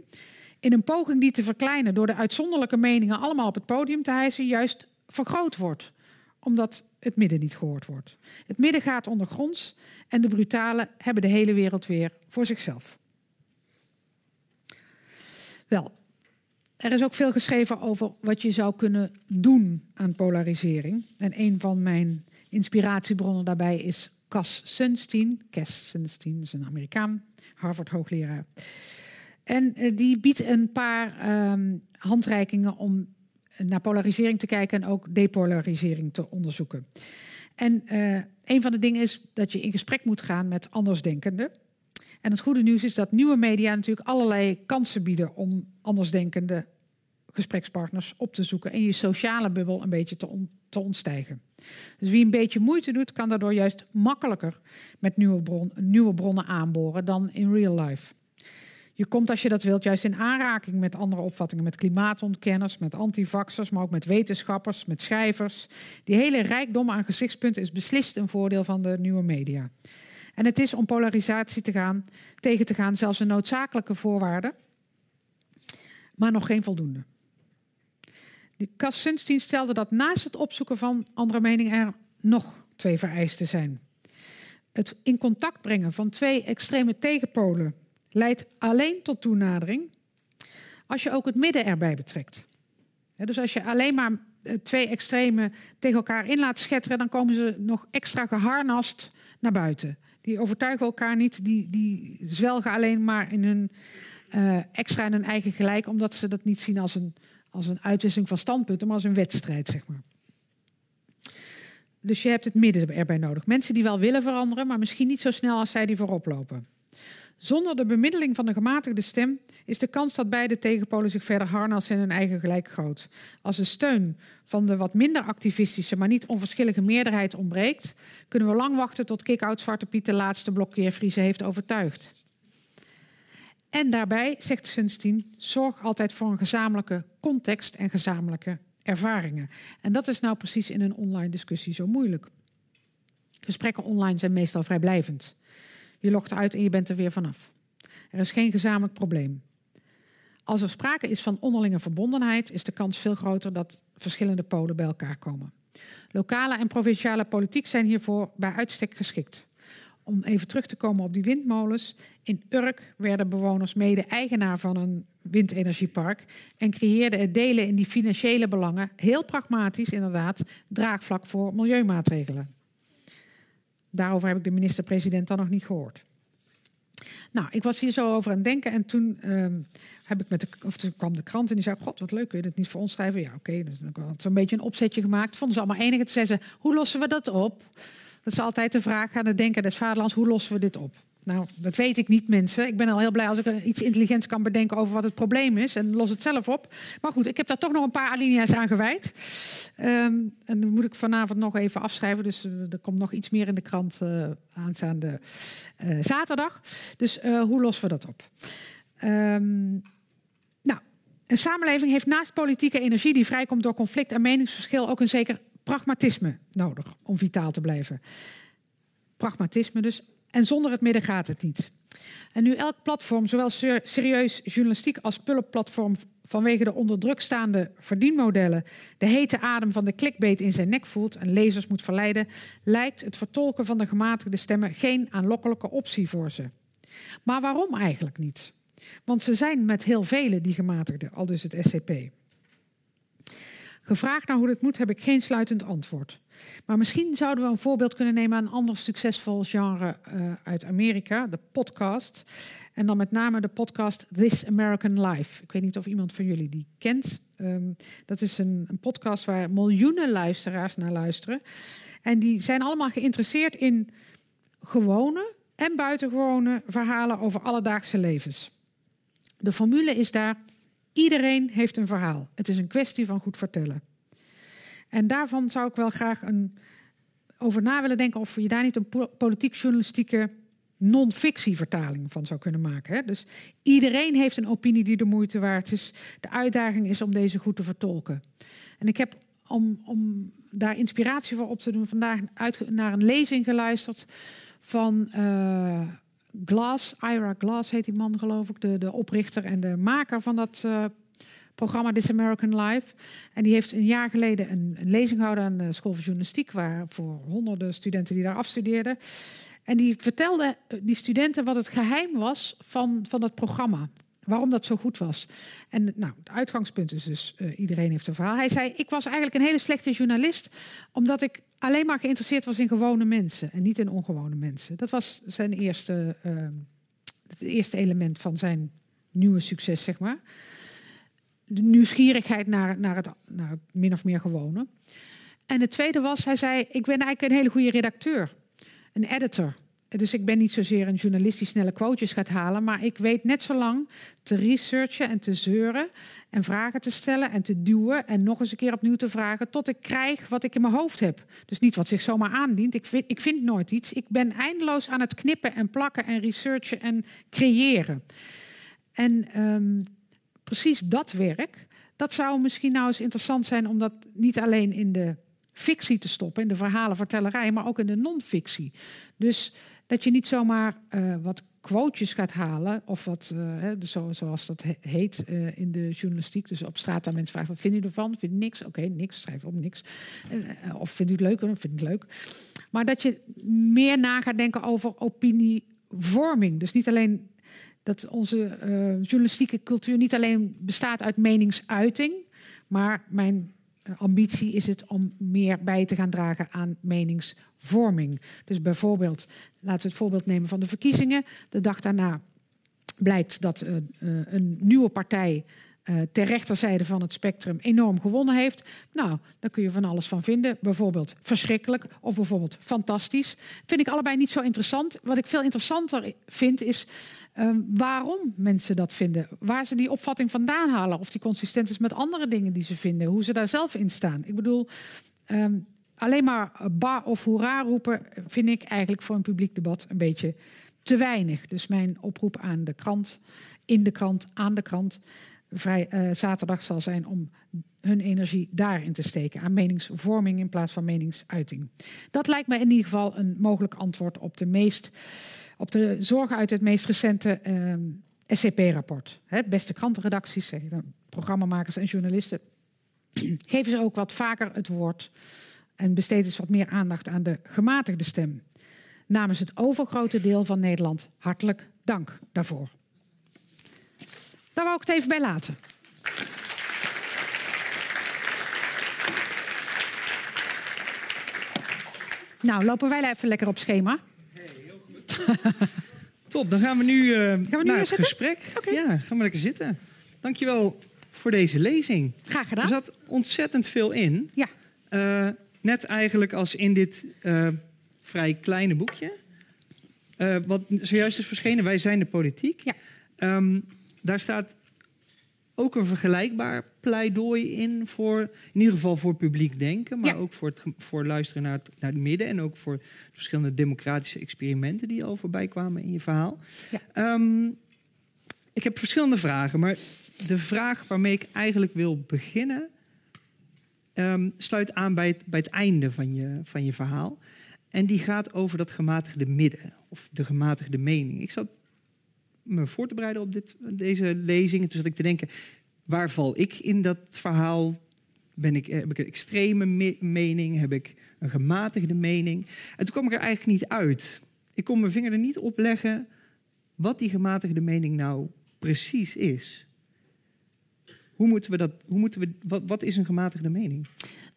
Speaker 2: in een poging die te verkleinen door de uitzonderlijke meningen allemaal op het podium te hijsen, juist vergroot wordt. Omdat het midden niet gehoord wordt. Het midden gaat ondergronds en de brutalen hebben de hele wereld weer voor zichzelf. Wel, er is ook veel geschreven over wat je zou kunnen doen aan polarisering. En een van mijn inspiratiebronnen daarbij is Cas Sunstein. Cass Sunstein is een Amerikaan, Harvard-hoogleraar. En uh, die biedt een paar um, handreikingen om naar polarisering te kijken en ook depolarisering te onderzoeken. En uh, een van de dingen is dat je in gesprek moet gaan met andersdenkenden. En het goede nieuws is dat nieuwe media natuurlijk allerlei kansen bieden om andersdenkende gesprekspartners op te zoeken en je sociale bubbel een beetje te, on, te ontstijgen. Dus wie een beetje moeite doet, kan daardoor juist makkelijker met nieuwe, nieuwe bronnen aanboren dan in real life. Je komt als je dat wilt juist in aanraking met andere opvattingen, met klimaatontkenners, met antivaxers, maar ook met wetenschappers, met schrijvers. Die hele rijkdom aan gezichtspunten is beslist een voordeel van de nieuwe media. En het is om polarisatie te gaan, tegen te gaan zelfs een noodzakelijke voorwaarde, maar nog geen voldoende. De Sunstein stelde dat naast het opzoeken van andere meningen er nog twee vereisten zijn. Het in contact brengen van twee extreme tegenpolen leidt alleen tot toenadering als je ook het midden erbij betrekt. Dus als je alleen maar eh, twee extreme tegen elkaar in laat schetteren, dan komen ze nog extra geharnast naar buiten. Die overtuigen elkaar niet, die, die zwelgen alleen maar in hun uh, extra in hun eigen gelijk, omdat ze dat niet zien als een, als een uitwisseling van standpunten, maar als een wedstrijd, zeg maar. Dus je hebt het midden erbij nodig. Mensen die wel willen veranderen, maar misschien niet zo snel als zij die voorop lopen. Zonder de bemiddeling van de gematigde stem is de kans dat beide tegenpolen zich verder harnassen in hun eigen gelijk groot. Als de steun van de wat minder activistische, maar niet onverschillige meerderheid ontbreekt, kunnen we lang wachten tot kick-out Zwarte Piet de laatste blokkeervriezen heeft overtuigd. En daarbij, zegt Sunstein, zorg altijd voor een gezamenlijke context en gezamenlijke ervaringen. En dat is nou precies in een online discussie zo moeilijk. Gesprekken online zijn meestal vrijblijvend. Je logt uit en je bent er weer vanaf. Er is geen gezamenlijk probleem. Als er sprake is van onderlinge verbondenheid, is de kans veel groter dat verschillende polen bij elkaar komen. Lokale en provinciale politiek zijn hiervoor bij uitstek geschikt. Om even terug te komen op die windmolens. In Urk werden bewoners mede eigenaar van een windenergiepark en creëerden het delen in die financiële belangen, heel pragmatisch inderdaad, draagvlak voor milieumaatregelen. Daarover heb ik de minister-president dan nog niet gehoord. Nou, ik was hier zo over aan het denken en toen, um, heb ik met de, of toen kwam de krant en die zei: God, wat leuk, kun je het niet voor ons schrijven? Ja, oké. Dus ik had zo'n beetje een opzetje gemaakt. Vonden ze allemaal enige. Toen zeiden ze: Hoe lossen we dat op? Dat is altijd de vraag aan het denken des vaderlands: hoe lossen we dit op? Nou, dat weet ik niet, mensen. Ik ben al heel blij als ik iets intelligents kan bedenken over wat het probleem is. En los het zelf op. Maar goed, ik heb daar toch nog een paar alinea's aan gewijd. Um, en dan moet ik vanavond nog even afschrijven. Dus uh, er komt nog iets meer in de krant uh, aanstaande uh, zaterdag. Dus hoe lossen we dat op? Um, nou, een samenleving heeft naast politieke energie die vrijkomt door conflict en meningsverschil ook een zeker pragmatisme nodig om vitaal te blijven. Pragmatisme dus en zonder het midden gaat het niet. En nu elk platform, zowel serieus journalistiek als pulpplatform, vanwege de onder druk staande verdienmodellen, de hete adem van de clickbait in zijn nek voelt en lezers moet verleiden, lijkt het vertolken van de gematigde stemmen geen aanlokkelijke optie voor ze. Maar waarom eigenlijk niet? Want ze zijn met heel velen die gematigden, al dus het SCP. Gevraagd naar hoe dit moet, heb ik geen sluitend antwoord. Maar misschien zouden we een voorbeeld kunnen nemen aan een ander succesvol genre uh, uit Amerika, de podcast. En dan met name de podcast This American Life. Ik weet niet of iemand van jullie die kent. Um, dat is een, een, podcast waar miljoenen luisteraars naar luisteren. En die zijn allemaal geïnteresseerd in gewone en buitengewone verhalen over alledaagse levens. De formule is daar Iedereen heeft een verhaal. Het is een kwestie van goed vertellen. En daarvan zou ik wel graag een, over na willen denken of je daar niet een politiek-journalistieke non-fictievertaling van zou kunnen maken. Hè? Dus iedereen heeft een opinie die de moeite waard is. De uitdaging is om deze goed te vertolken. En ik heb om, om daar inspiratie voor op te doen vandaag naar een lezing geluisterd van. Uh, Glass, Ira Glass heet die man geloof ik, de, de oprichter en de maker van dat uh, programma This American Life. En die heeft een jaar geleden een, een lezing gehouden aan de School van Journalistiek, waar voor honderden studenten die daar afstudeerden. En die vertelde eh, die studenten wat het geheim was van, van dat programma. Waarom dat zo goed was. En nou, het uitgangspunt is dus, uh, iedereen heeft een verhaal. Hij zei, ik was eigenlijk een hele slechte journalist, omdat ik alleen maar geïnteresseerd was in gewone mensen en niet in ongewone mensen. Dat was zijn eerste, uh, het eerste element van zijn nieuwe succes, zeg maar. De nieuwsgierigheid naar, naar, het, naar het min of meer gewone. En het tweede was, hij zei, ik ben eigenlijk een hele goede redacteur, een editor. Dus ik ben niet zozeer een journalist die snelle quotejes gaat halen, maar ik weet net zo lang te researchen en te zeuren en vragen te stellen en te duwen en nog eens een keer opnieuw te vragen tot ik krijg wat ik in mijn hoofd heb. Dus niet wat zich zomaar aandient. Ik vind, ik vind nooit iets. Ik ben eindeloos aan het knippen en plakken en researchen en creëren. En um, precies dat werk, dat zou misschien nou eens interessant zijn om dat niet alleen in de fictie te stoppen, in de verhalenvertellerij, maar ook in de non-fictie. Dus dat je niet zomaar uh, wat quotejes gaat halen, of wat, uh, dus zo, zoals dat heet uh, in de journalistiek. Dus op straat aan mensen vragen: wat vindt u ervan? Vindt niks? Oké, niks. Schrijf op niks. of vindt u het leuk? Of vindt het leuk? Maar dat je meer na gaat denken over opinievorming. Dus niet alleen dat onze journalistieke cultuur niet alleen bestaat uit meningsuiting, maar mijn ambitie is het om meer bij te gaan dragen aan meningsvorming. Dus bijvoorbeeld, laten we het voorbeeld nemen van de verkiezingen. De dag daarna blijkt dat uh, uh, een nieuwe partij uh, ter rechterzijde van het spectrum enorm gewonnen heeft. Nou, daar kun je van alles van vinden. Bijvoorbeeld verschrikkelijk of bijvoorbeeld fantastisch. Vind ik allebei niet zo interessant. Wat ik veel interessanter vind is um, waarom mensen dat vinden. Waar ze die opvatting vandaan halen. Of die consistent is met andere dingen die ze vinden. Hoe ze daar zelf in staan. Ik bedoel, um, alleen maar ba of hoera roepen vind ik eigenlijk voor een publiek debat een beetje te weinig. Dus mijn oproep aan de krant, in de krant, aan de krant vrij, uh, zaterdag zal zijn om hun energie daarin te steken. Aan meningsvorming in plaats van meningsuiting. Dat lijkt mij in ieder geval een mogelijk antwoord op de meest op de zorgen uit het meest recente ehm, SCP-rapport. Beste krantenredacties, zeg programmamakers en journalisten, [clears throat] geven ze ook wat vaker het woord en besteed eens wat meer aandacht aan de gematigde stem. Namens het overgrote deel van Nederland hartelijk dank daarvoor. Daar wou ik het even bij laten. Nou, lopen wij even lekker op schema.
Speaker 1: Hey, heel goed. [laughs] Top, dan gaan we nu, uh, gaan we nu naar het gesprek.
Speaker 2: Okay.
Speaker 1: Ja, gaan we lekker zitten. Dankjewel voor deze lezing.
Speaker 2: Graag gedaan.
Speaker 1: Er zat ontzettend veel in.
Speaker 2: Ja.
Speaker 1: Uh, net eigenlijk als in dit uh, vrij kleine boekje. wat zojuist is verschenen, Wij zijn de politiek.
Speaker 2: Ja.
Speaker 1: Um, daar staat ook een vergelijkbaar pleidooi in voor, in ieder geval voor publiek denken, maar
Speaker 2: ja.
Speaker 1: ook voor, het, voor luisteren naar het, naar het midden en ook voor verschillende democratische experimenten die al voorbij kwamen in je verhaal.
Speaker 2: Ja.
Speaker 1: Um, ik heb verschillende vragen, maar de vraag waarmee ik eigenlijk wil beginnen um, sluit aan bij het, bij het einde van je, van je verhaal. En die gaat over dat gematigde midden, of de gematigde mening. Ik zat me voor te bereiden op dit, deze lezing. En toen zat ik te denken, waar val ik in dat verhaal? Ben ik, heb ik een extreme me mening? Heb ik een gematigde mening? En toen kwam ik er eigenlijk niet uit. Ik kon mijn vinger er niet op leggen wat die gematigde mening nou precies is. Hoe moeten we dat, hoe moeten we, wat, wat is een gematigde mening?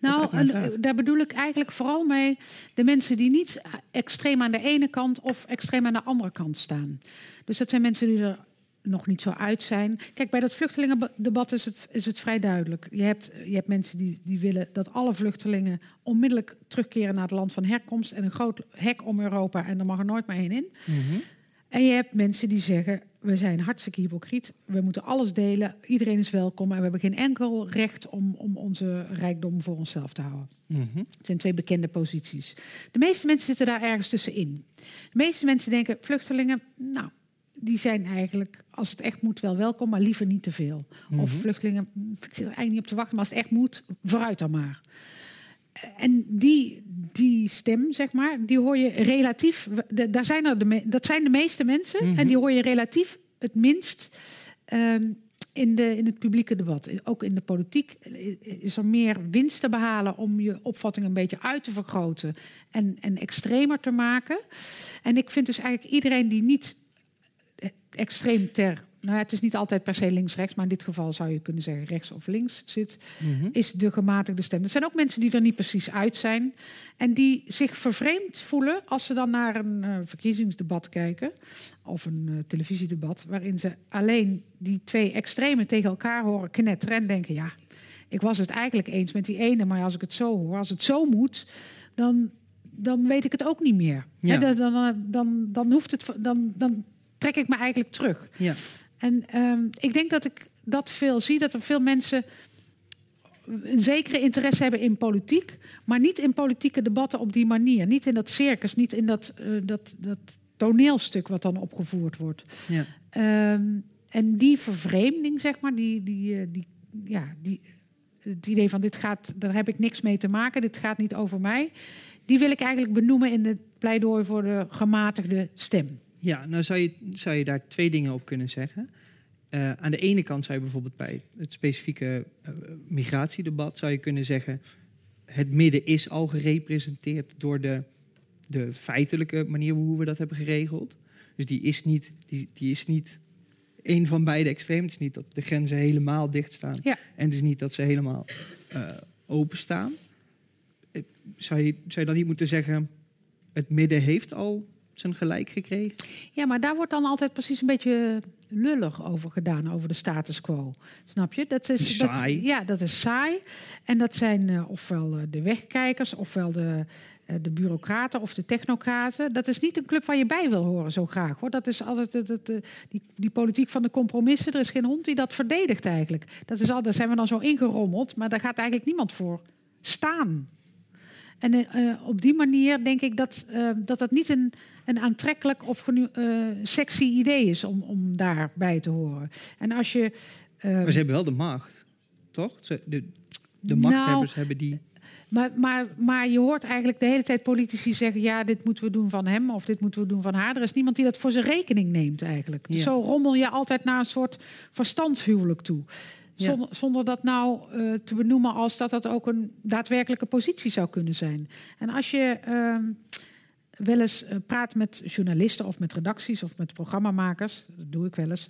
Speaker 2: Nou, en, daar bedoel ik eigenlijk vooral mee de mensen die niet extreem aan de ene kant of extreem aan de andere kant staan. Dus dat zijn mensen die er nog niet zo uit zijn. Kijk, bij dat vluchtelingendebat is het, is het vrij duidelijk. Je hebt, je hebt mensen die, die willen dat alle vluchtelingen onmiddellijk terugkeren naar het land van herkomst en een groot hek om Europa en er mag er nooit meer één in.
Speaker 1: Mm -hmm.
Speaker 2: En je hebt mensen die zeggen: we zijn hartstikke hypocriet, we moeten alles delen, iedereen is welkom en we hebben geen enkel recht om, om onze rijkdom voor onszelf te houden.
Speaker 1: Mm -hmm.
Speaker 2: Het zijn twee bekende posities. De meeste mensen zitten daar ergens tussenin. De meeste mensen denken: vluchtelingen, nou, die zijn eigenlijk, als het echt moet, wel welkom, maar liever niet te veel.
Speaker 1: Mhm.
Speaker 2: Of vluchtelingen, ik zit er eigenlijk niet op te wachten, maar als het echt moet, vooruit dan maar. En die, die stem, zeg maar, die hoor je relatief. Daar zijn er de, dat zijn de meeste mensen.
Speaker 1: Mhm.
Speaker 2: En die hoor je relatief het minst um, in, de, in het publieke debat. Ook in de politiek is er meer winst te behalen om je opvatting een beetje uit te vergroten en, en extremer te maken. En ik vind dus eigenlijk iedereen die niet extreem ter nou ja, het is niet altijd per se links-rechts, maar in dit geval zou je kunnen zeggen rechts of links zit,
Speaker 1: mm -hmm.
Speaker 2: is de gematigde stem. Er zijn ook mensen die er niet precies uit zijn en die zich vervreemd voelen als ze dan naar een uh, verkiezingsdebat kijken of een uh, televisiedebat, waarin ze alleen die twee extremen tegen elkaar horen knetteren en denken: ja, ik was het eigenlijk eens met die ene, maar als ik het zo hoor, als het zo moet, dan, dan weet ik het ook niet meer.
Speaker 1: Ja.
Speaker 2: He, dan, dan, dan, dan hoeft het, dan, dan trek ik me eigenlijk terug.
Speaker 1: Ja.
Speaker 2: En um, ik denk dat ik dat veel zie, dat er veel mensen een zekere interesse hebben in politiek, maar niet in politieke debatten op die manier. Niet in dat circus, niet in dat, uh, dat, dat toneelstuk wat dan opgevoerd wordt.
Speaker 1: Ja.
Speaker 2: Um, en die vervreemding, zeg maar, die, die, uh, die, ja, die, het idee van dit gaat, daar heb ik niks mee te maken, dit gaat niet over mij, die wil ik eigenlijk benoemen in het pleidooi voor de gematigde stem.
Speaker 1: Ja, nou zou je, zou je daar twee dingen op kunnen zeggen. Uh, aan de ene kant zou je bijvoorbeeld bij het specifieke uh, migratiedebat zou je kunnen zeggen: het midden is al gerepresenteerd door de, de feitelijke manier hoe we dat hebben geregeld. Dus die is niet, die, die is niet één van beide extremen. Het is niet dat de grenzen helemaal dicht staan.
Speaker 2: Ja.
Speaker 1: En het is niet dat ze helemaal uh, openstaan. Zou je, zou je dan niet moeten zeggen: het midden heeft al zijn gelijk gekregen?
Speaker 2: Ja, maar daar wordt dan altijd precies een beetje lullig over gedaan, over de status quo. Snap je? Dat is
Speaker 1: saai.
Speaker 2: Dat, ja, dat is saai. En dat zijn uh, ofwel de wegkijkers, ofwel de, uh, de bureaucraten of de technocraten. Dat is niet een club waar je bij wil horen zo graag. hoor. Dat is altijd het, die, die politiek van de compromissen. Er is geen hond die dat verdedigt eigenlijk. Dat is al, daar zijn we dan zo ingerommeld, maar daar gaat eigenlijk niemand voor staan. En uh, op die manier denk ik dat uh, dat, dat niet een, een aantrekkelijk of uh, sexy idee is om, om daarbij te horen. En als je.
Speaker 1: maar ze hebben wel de macht, toch? De, de machthebbers nou, hebben die.
Speaker 2: Maar, maar, maar je hoort eigenlijk de hele tijd politici zeggen: ja, dit moeten we doen van hem of dit moeten we doen van haar. Er is niemand die dat voor zijn rekening neemt eigenlijk. Dus zo rommel je altijd naar een soort verstandshuwelijk toe.
Speaker 1: Ja.
Speaker 2: Zonder, zonder dat nou eh, te benoemen als dat dat ook een daadwerkelijke positie zou kunnen zijn. En als je ehm, wel eens eh, praat met journalisten of met redacties of met programmamakers, dat doe ik wel eens,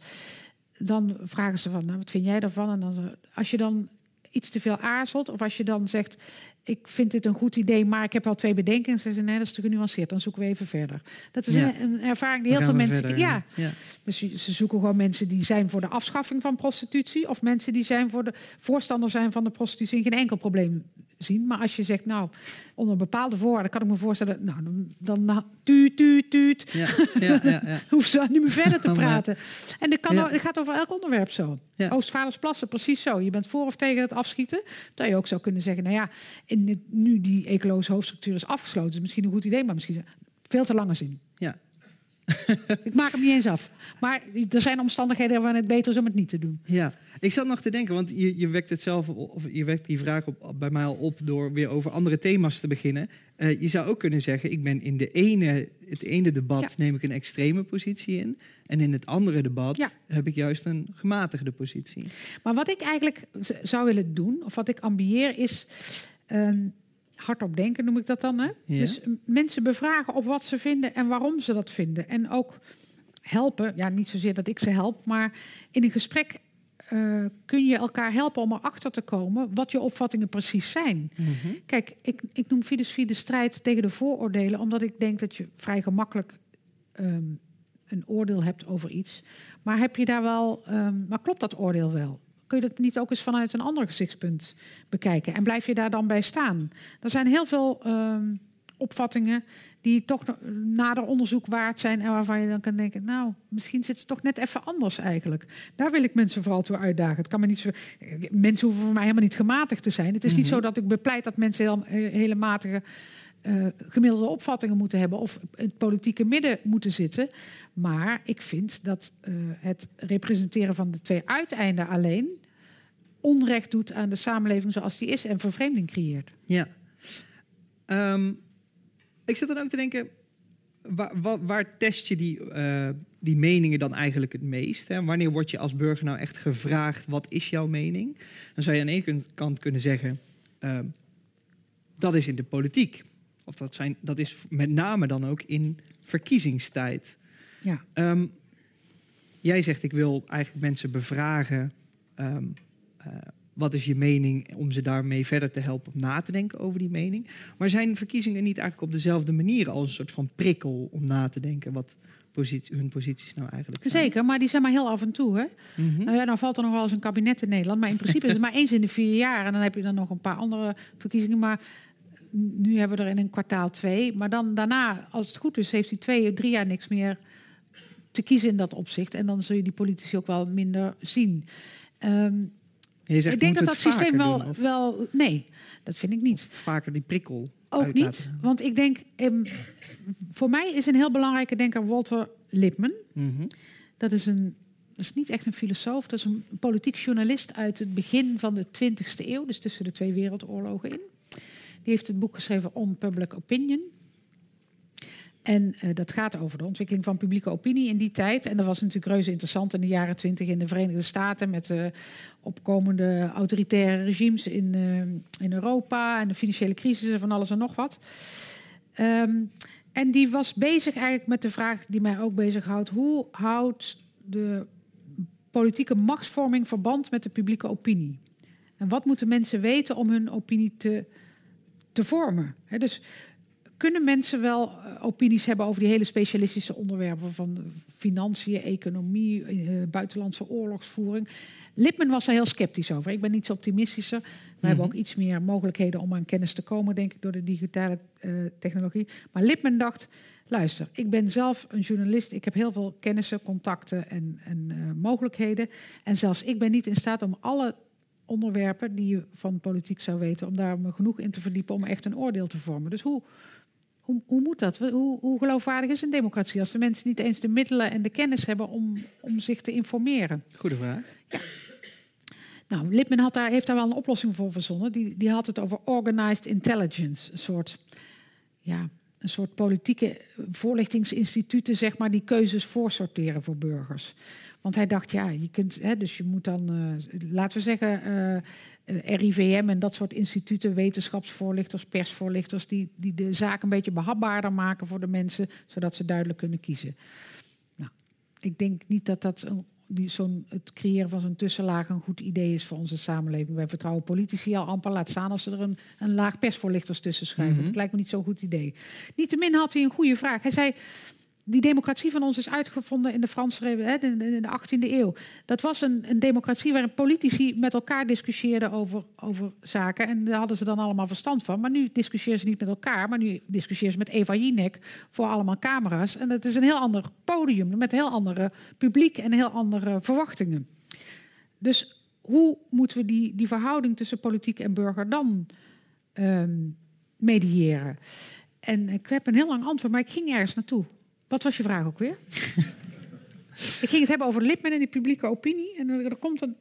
Speaker 2: dan vragen ze van, nou, wat vind jij daarvan? En dan, als je dan iets te veel aarzelt of als je dan zegt, ik vind dit een goed idee, maar ik heb wel twee bedenkingen, zeggen ze, nee, dat is te genuanceerd, dan zoeken we even verder. Dat is
Speaker 1: Ja.
Speaker 2: een, ervaring die heel veel mensen,
Speaker 1: verder,
Speaker 2: ja,
Speaker 1: ja.
Speaker 2: dus ze ze zoeken gewoon mensen die zijn voor de afschaffing van prostitutie. Of mensen die zijn voor de voorstander zijn van de prostitutie en geen enkel probleem zien. Maar als je zegt, nou, onder bepaalde voorwaarden kan ik me voorstellen, nou, dan, dan tuut, tuut, tuut.
Speaker 1: Ja, ja, ja, ja. [laughs]
Speaker 2: Hoef ze niet meer verder te [laughs]
Speaker 1: eh,
Speaker 2: praten. En dat, kan, dat gaat over elk onderwerp zo.
Speaker 1: Ja.
Speaker 2: Oostvaardersplassen, precies zo. Je bent voor of tegen het afschieten. Dat je ook zou kunnen zeggen, nou ja, in dit- nu die ecologische hoofdstructuur is afgesloten, is misschien een goed idee, maar misschien veel te lange zin.
Speaker 1: Ja. [laughs]
Speaker 2: Ik maak hem niet eens af. Maar er zijn omstandigheden waarin het beter is om het niet te doen.
Speaker 1: Ja, ik zat nog te denken, want je, je wekt het zelf, of je wekt die vraag op, bij mij al op door weer over andere thema's te beginnen. Eh, je zou ook kunnen zeggen, ik ben in de ene, het ene debat
Speaker 2: Ja.
Speaker 1: neem ik een extreme positie in. En in het andere debat
Speaker 2: Ja.
Speaker 1: heb ik juist een gematigde positie.
Speaker 2: Maar wat ik eigenlijk zou willen doen, of wat ik ambieer, is ehm, hardop denken, noem ik dat dan. Hè?
Speaker 1: Ja.
Speaker 2: Dus m- mensen bevragen op wat ze vinden en waarom ze dat vinden. En ook helpen, ja, niet zozeer dat ik ze help, maar in een gesprek eh, kun je elkaar helpen om erachter te komen wat je opvattingen precies zijn. Kijk, ik, ik noem Fidesz de strijd tegen de vooroordelen, omdat ik denk dat je vrij gemakkelijk ehm, een oordeel hebt over iets. Maar heb je daar wel, ehm, maar klopt dat oordeel wel? Kun je dat niet ook eens vanuit een ander gezichtspunt bekijken? En blijf je daar dan bij staan? Er zijn heel veel ehm, opvattingen die toch nader onderzoek waard zijn en waarvan je dan kan denken, nou, misschien zit het toch net even anders eigenlijk. Daar wil ik mensen vooral toe uitdagen. Het kan me niet zo, mensen hoeven voor mij helemaal niet gematigd te zijn. Het is niet
Speaker 1: Mhm.
Speaker 2: zo dat ik bepleit dat mensen heel, hele matige eh, gemiddelde opvattingen moeten hebben of het politieke midden moeten zitten. Maar ik vind dat eh, het representeren van de twee uiteinden alleen onrecht doet aan de samenleving zoals die is en vervreemding creëert.
Speaker 1: Ja. Ehm, ik zat dan ook te denken, waar, waar, waar test je die, eh, die meningen dan eigenlijk het meest? Hè? Wanneer word je als burger nou echt gevraagd, wat is jouw mening? Dan zou je aan de ene kant kunnen zeggen, ehm, dat is in de politiek. Of dat, zijn, dat is met name dan ook in verkiezingstijd.
Speaker 2: Ja.
Speaker 1: Ehm, jij zegt, ik wil eigenlijk mensen bevragen. ehm, eh, wat is je mening om ze daarmee verder te helpen om na te denken over die mening? Maar zijn verkiezingen niet eigenlijk op dezelfde manier als een soort van prikkel om na te denken wat positie, hun posities nou eigenlijk zijn?
Speaker 2: Zeker, maar die zijn maar heel af en toe. Hè?
Speaker 1: Mhm.
Speaker 2: Nou ja, dan valt er nog wel eens een kabinet in Nederland. Maar in principe is het [laughs] maar eens in de vier jaar. En dan heb je dan nog een paar andere verkiezingen. Maar nu hebben we er in een kwartaal twee. Maar dan daarna, als het goed is, heeft hij twee, drie jaar niks meer te kiezen in dat opzicht. En dan zul je die politici ook wel minder zien. Ehm,
Speaker 1: zegt,
Speaker 2: ik denk dat dat systeem wel,
Speaker 1: doen,
Speaker 2: wel. Nee, dat vind ik niet.
Speaker 1: vaker die prikkel
Speaker 2: Ook niet. Want ik denk, ehm, voor mij is een heel belangrijke denker Walter Lippmann.
Speaker 1: Mhm.
Speaker 2: Dat is, een, dat is niet echt een filosoof, dat is een politiek journalist uit het begin van de 20e eeuw, dus tussen de twee wereldoorlogen in. Die heeft het boek geschreven On Public Opinion. En eh, dat gaat over de ontwikkeling van publieke opinie in die tijd. En dat was natuurlijk reuze interessant in de jaren twintig in de Verenigde Staten... met eh, opkomende autoritaire regimes in, eh, in Europa... en de financiële crisis en van alles en nog wat. Ehm, en die was bezig eigenlijk met de vraag die mij ook bezighoudt... hoe houdt de politieke machtsvorming verband met de publieke opinie? En wat moeten mensen weten om hun opinie te, te vormen? Dus kunnen mensen wel eh, opinies hebben over die hele specialistische onderwerpen van financiën, economie, eh, buitenlandse oorlogsvoering? Lipman was daar heel sceptisch over. Ik ben niet zo optimistischer. We hebben ook iets meer mogelijkheden om aan kennis te komen, denk ik, door de digitale eh, technologie. Maar Lipman dacht: luister, ik ben zelf een journalist. Ik heb heel veel kennissen, contacten en, en mogelijkheden. En zelfs ik ben niet in staat om alle onderwerpen die je van politiek zou weten, om daar me genoeg in te verdiepen om echt een oordeel te vormen. Dus hoe, hoe, hoe moet dat? Hoe, hoe geloofwaardig is een democratie als de mensen niet eens de middelen en de kennis hebben om, om zich te informeren?
Speaker 1: Goede vraag.
Speaker 2: Nou, Lipman had daar, heeft daar wel een oplossing voor verzonnen. Die, die had het over organized intelligence. Een soort, ja, een soort politieke voorlichtingsinstituten, zeg maar, die keuzes voorsorteren voor burgers. Want hij dacht, ja, je kunt, hè, dus je moet dan, uh, laten we zeggen, uh, eh, RIVM en dat soort instituten, wetenschapsvoorlichters, persvoorlichters, die, die de zaak een beetje behapbaarder maken voor de mensen, zodat ze duidelijk kunnen kiezen. Nou, ik denk niet dat dat die zo'n, het creëren van zo'n tussenlaag een goed idee is voor onze samenleving. Wij vertrouwen politici al amper, laat staan als ze er een, een laag persvoorlichters tussen schuiven. Mm Dat lijkt me niet zo'n goed idee. Niettemin had hij een goede vraag. Hij zei, die democratie van ons is uitgevonden in de Franse in de 18e eeuw. Dat was een, een, democratie waarin politici met elkaar discussieerden over, over zaken. En daar hadden ze dan allemaal verstand van. Maar nu discussiëren ze niet met elkaar, maar nu discussiëren ze met Eva Jinek voor allemaal camera's. En dat is een heel ander podium met heel andere publiek en heel andere verwachtingen. Dus hoe moeten we die, die verhouding tussen politiek en burger dan um, mediëren? En ik heb een heel lang antwoord, maar ik ging ergens naartoe. Wat was je vraag ook weer? [laughs] ik ging het hebben over Lipman en die publieke opinie. En er, komt een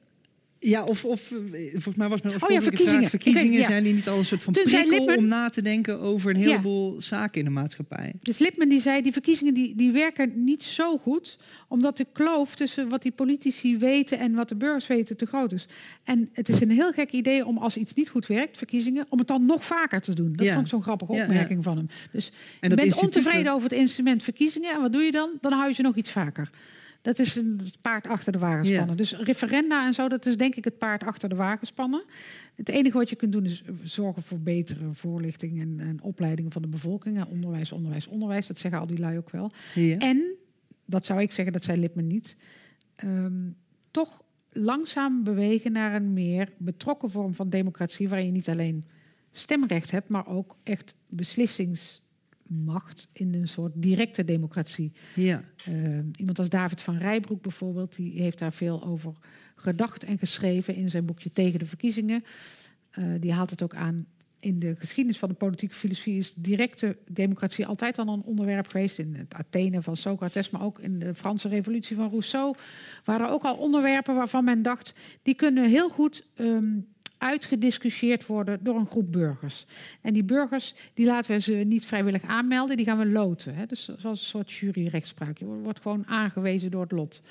Speaker 1: ja, of, of eh, volgens mij was mijn oh, ja, verkiezingen. Vraag, verkiezingen zijn die niet al een soort van Toen prikkel om na te denken over een heleboel zaken in de maatschappij.
Speaker 2: Dus Lipman die zei, die verkiezingen die, die werken niet zo goed, omdat de kloof tussen wat die politici weten en wat de burgers weten te groot is. En het is een heel gek idee om als iets niet goed werkt, verkiezingen, om het dan nog vaker te doen. Dat vond ik zo'n grappige opmerking van hem. Dus je bent ontevreden over het instrument verkiezingen en wat doe je dan? Dan hou je ze nog iets vaker. Dat is een paard achter de wagen spannen. Dus referenda en zo, dat is denk ik het paard achter de wagen spannen. Het enige wat je kunt doen is zorgen voor betere voorlichting en, en opleiding van de bevolking. En onderwijs, onderwijs, onderwijs. Dat zeggen al die lui ook wel. En, dat zou ik zeggen, dat zei Lipman niet. Ehm, toch langzaam bewegen naar een meer betrokken vorm van democratie. Waarin je niet alleen stemrecht hebt, maar ook echt beslissings macht in een soort directe democratie. Ja. Uh, iemand als David van Rijbroek bijvoorbeeld, die heeft daar veel over gedacht en geschreven in zijn boekje Tegen de Verkiezingen. Uh, die haalt het ook aan. In de geschiedenis van de politieke filosofie is directe democratie altijd al een onderwerp geweest. In het Athene van Socrates, maar ook in de Franse Revolutie van Rousseau. Waren er ook al onderwerpen waarvan men dacht, die kunnen heel goed um, uitgediscussieerd worden door een groep burgers. En die burgers die laten we ze niet vrijwillig aanmelden, die gaan we loten. Hè? Dus zoals een soort juryrechtspraak. Je wordt gewoon aangewezen door het lot.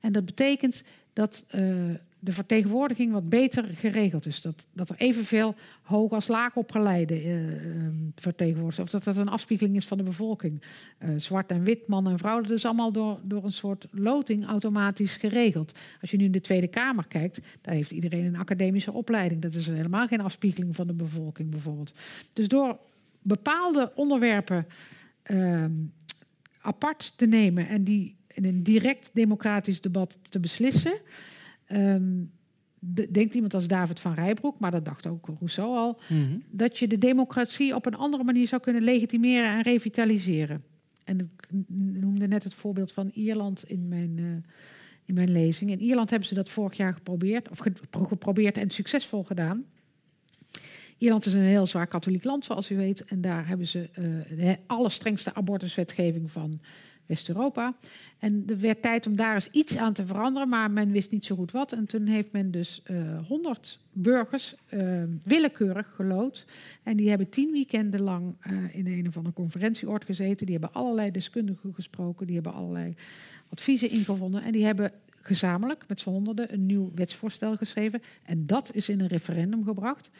Speaker 2: En dat betekent dat uh, de vertegenwoordiging wat beter geregeld is. Dat, dat er evenveel hoog als laag opgeleide uh, vertegenwoordigers... of dat dat een afspiegeling is van de bevolking. Uh, zwart en wit, man en vrouw, dat is allemaal door, door een soort loting automatisch geregeld. Als je nu in de Tweede Kamer kijkt, daar heeft iedereen een academische opleiding. Dat is helemaal geen afspiegeling van de bevolking bijvoorbeeld. Dus door bepaalde onderwerpen ehm, apart te nemen... en die in een direct democratisch debat te beslissen... Um, denkt iemand als David van Rijbroek, maar dat dacht ook Rousseau al, mhm. dat je de democratie op een andere manier zou kunnen legitimeren en revitaliseren. En ik noemde net het voorbeeld van Ierland in mijn, uh, in mijn lezing. In Ierland hebben ze dat vorig jaar geprobeerd, of geprobeerd en succesvol gedaan. Ierland is een heel zwaar katholiek land, zoals u weet. En daar hebben ze uh, de allerstrengste abortuswetgeving van West-Europa. En er werd tijd om daar eens iets aan te veranderen, maar men wist niet zo goed wat. En toen heeft men dus eh, 100 burgers uh, willekeurig gelood. En die hebben tien weekenden lang uh, in een of andere conferentieoord gezeten. Die hebben allerlei deskundigen gesproken, die hebben allerlei adviezen ingewonnen. En die hebben gezamenlijk met z'n honderden een nieuw wetsvoorstel geschreven. En dat is in een referendum gebracht.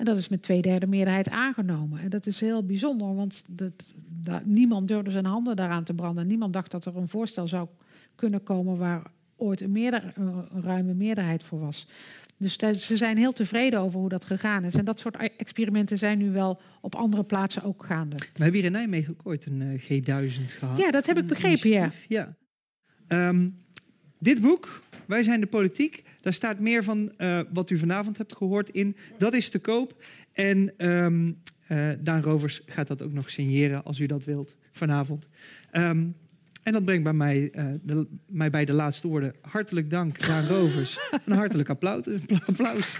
Speaker 2: En dat is met twee derde meerderheid aangenomen. En dat is heel bijzonder, want dat, dat, niemand durfde zijn handen daaraan te branden. Niemand dacht dat er een voorstel zou kunnen komen waar ooit een, meerder, een ruime meerderheid voor was. Dus ze zijn heel tevreden over hoe dat gegaan is. En dat soort experimenten zijn nu wel op andere plaatsen ook gaande.
Speaker 1: We hebben hier in Nijmegen ook ooit een uh, G1000 gehad.
Speaker 2: Ja, dat heb ik begrepen, ja.
Speaker 1: ja. Um, dit boek, Wij zijn de politiek, daar staat meer van uh, wat u vanavond hebt gehoord in. Dat is te koop. En um, uh, Daan Rovers gaat dat ook nog signeren als u dat wilt vanavond. Um, en dat brengt bij mij, uh, de, mij bij de laatste woorden. Hartelijk dank, Daan Rovers. Een hartelijk applaus. [laughs] applaus.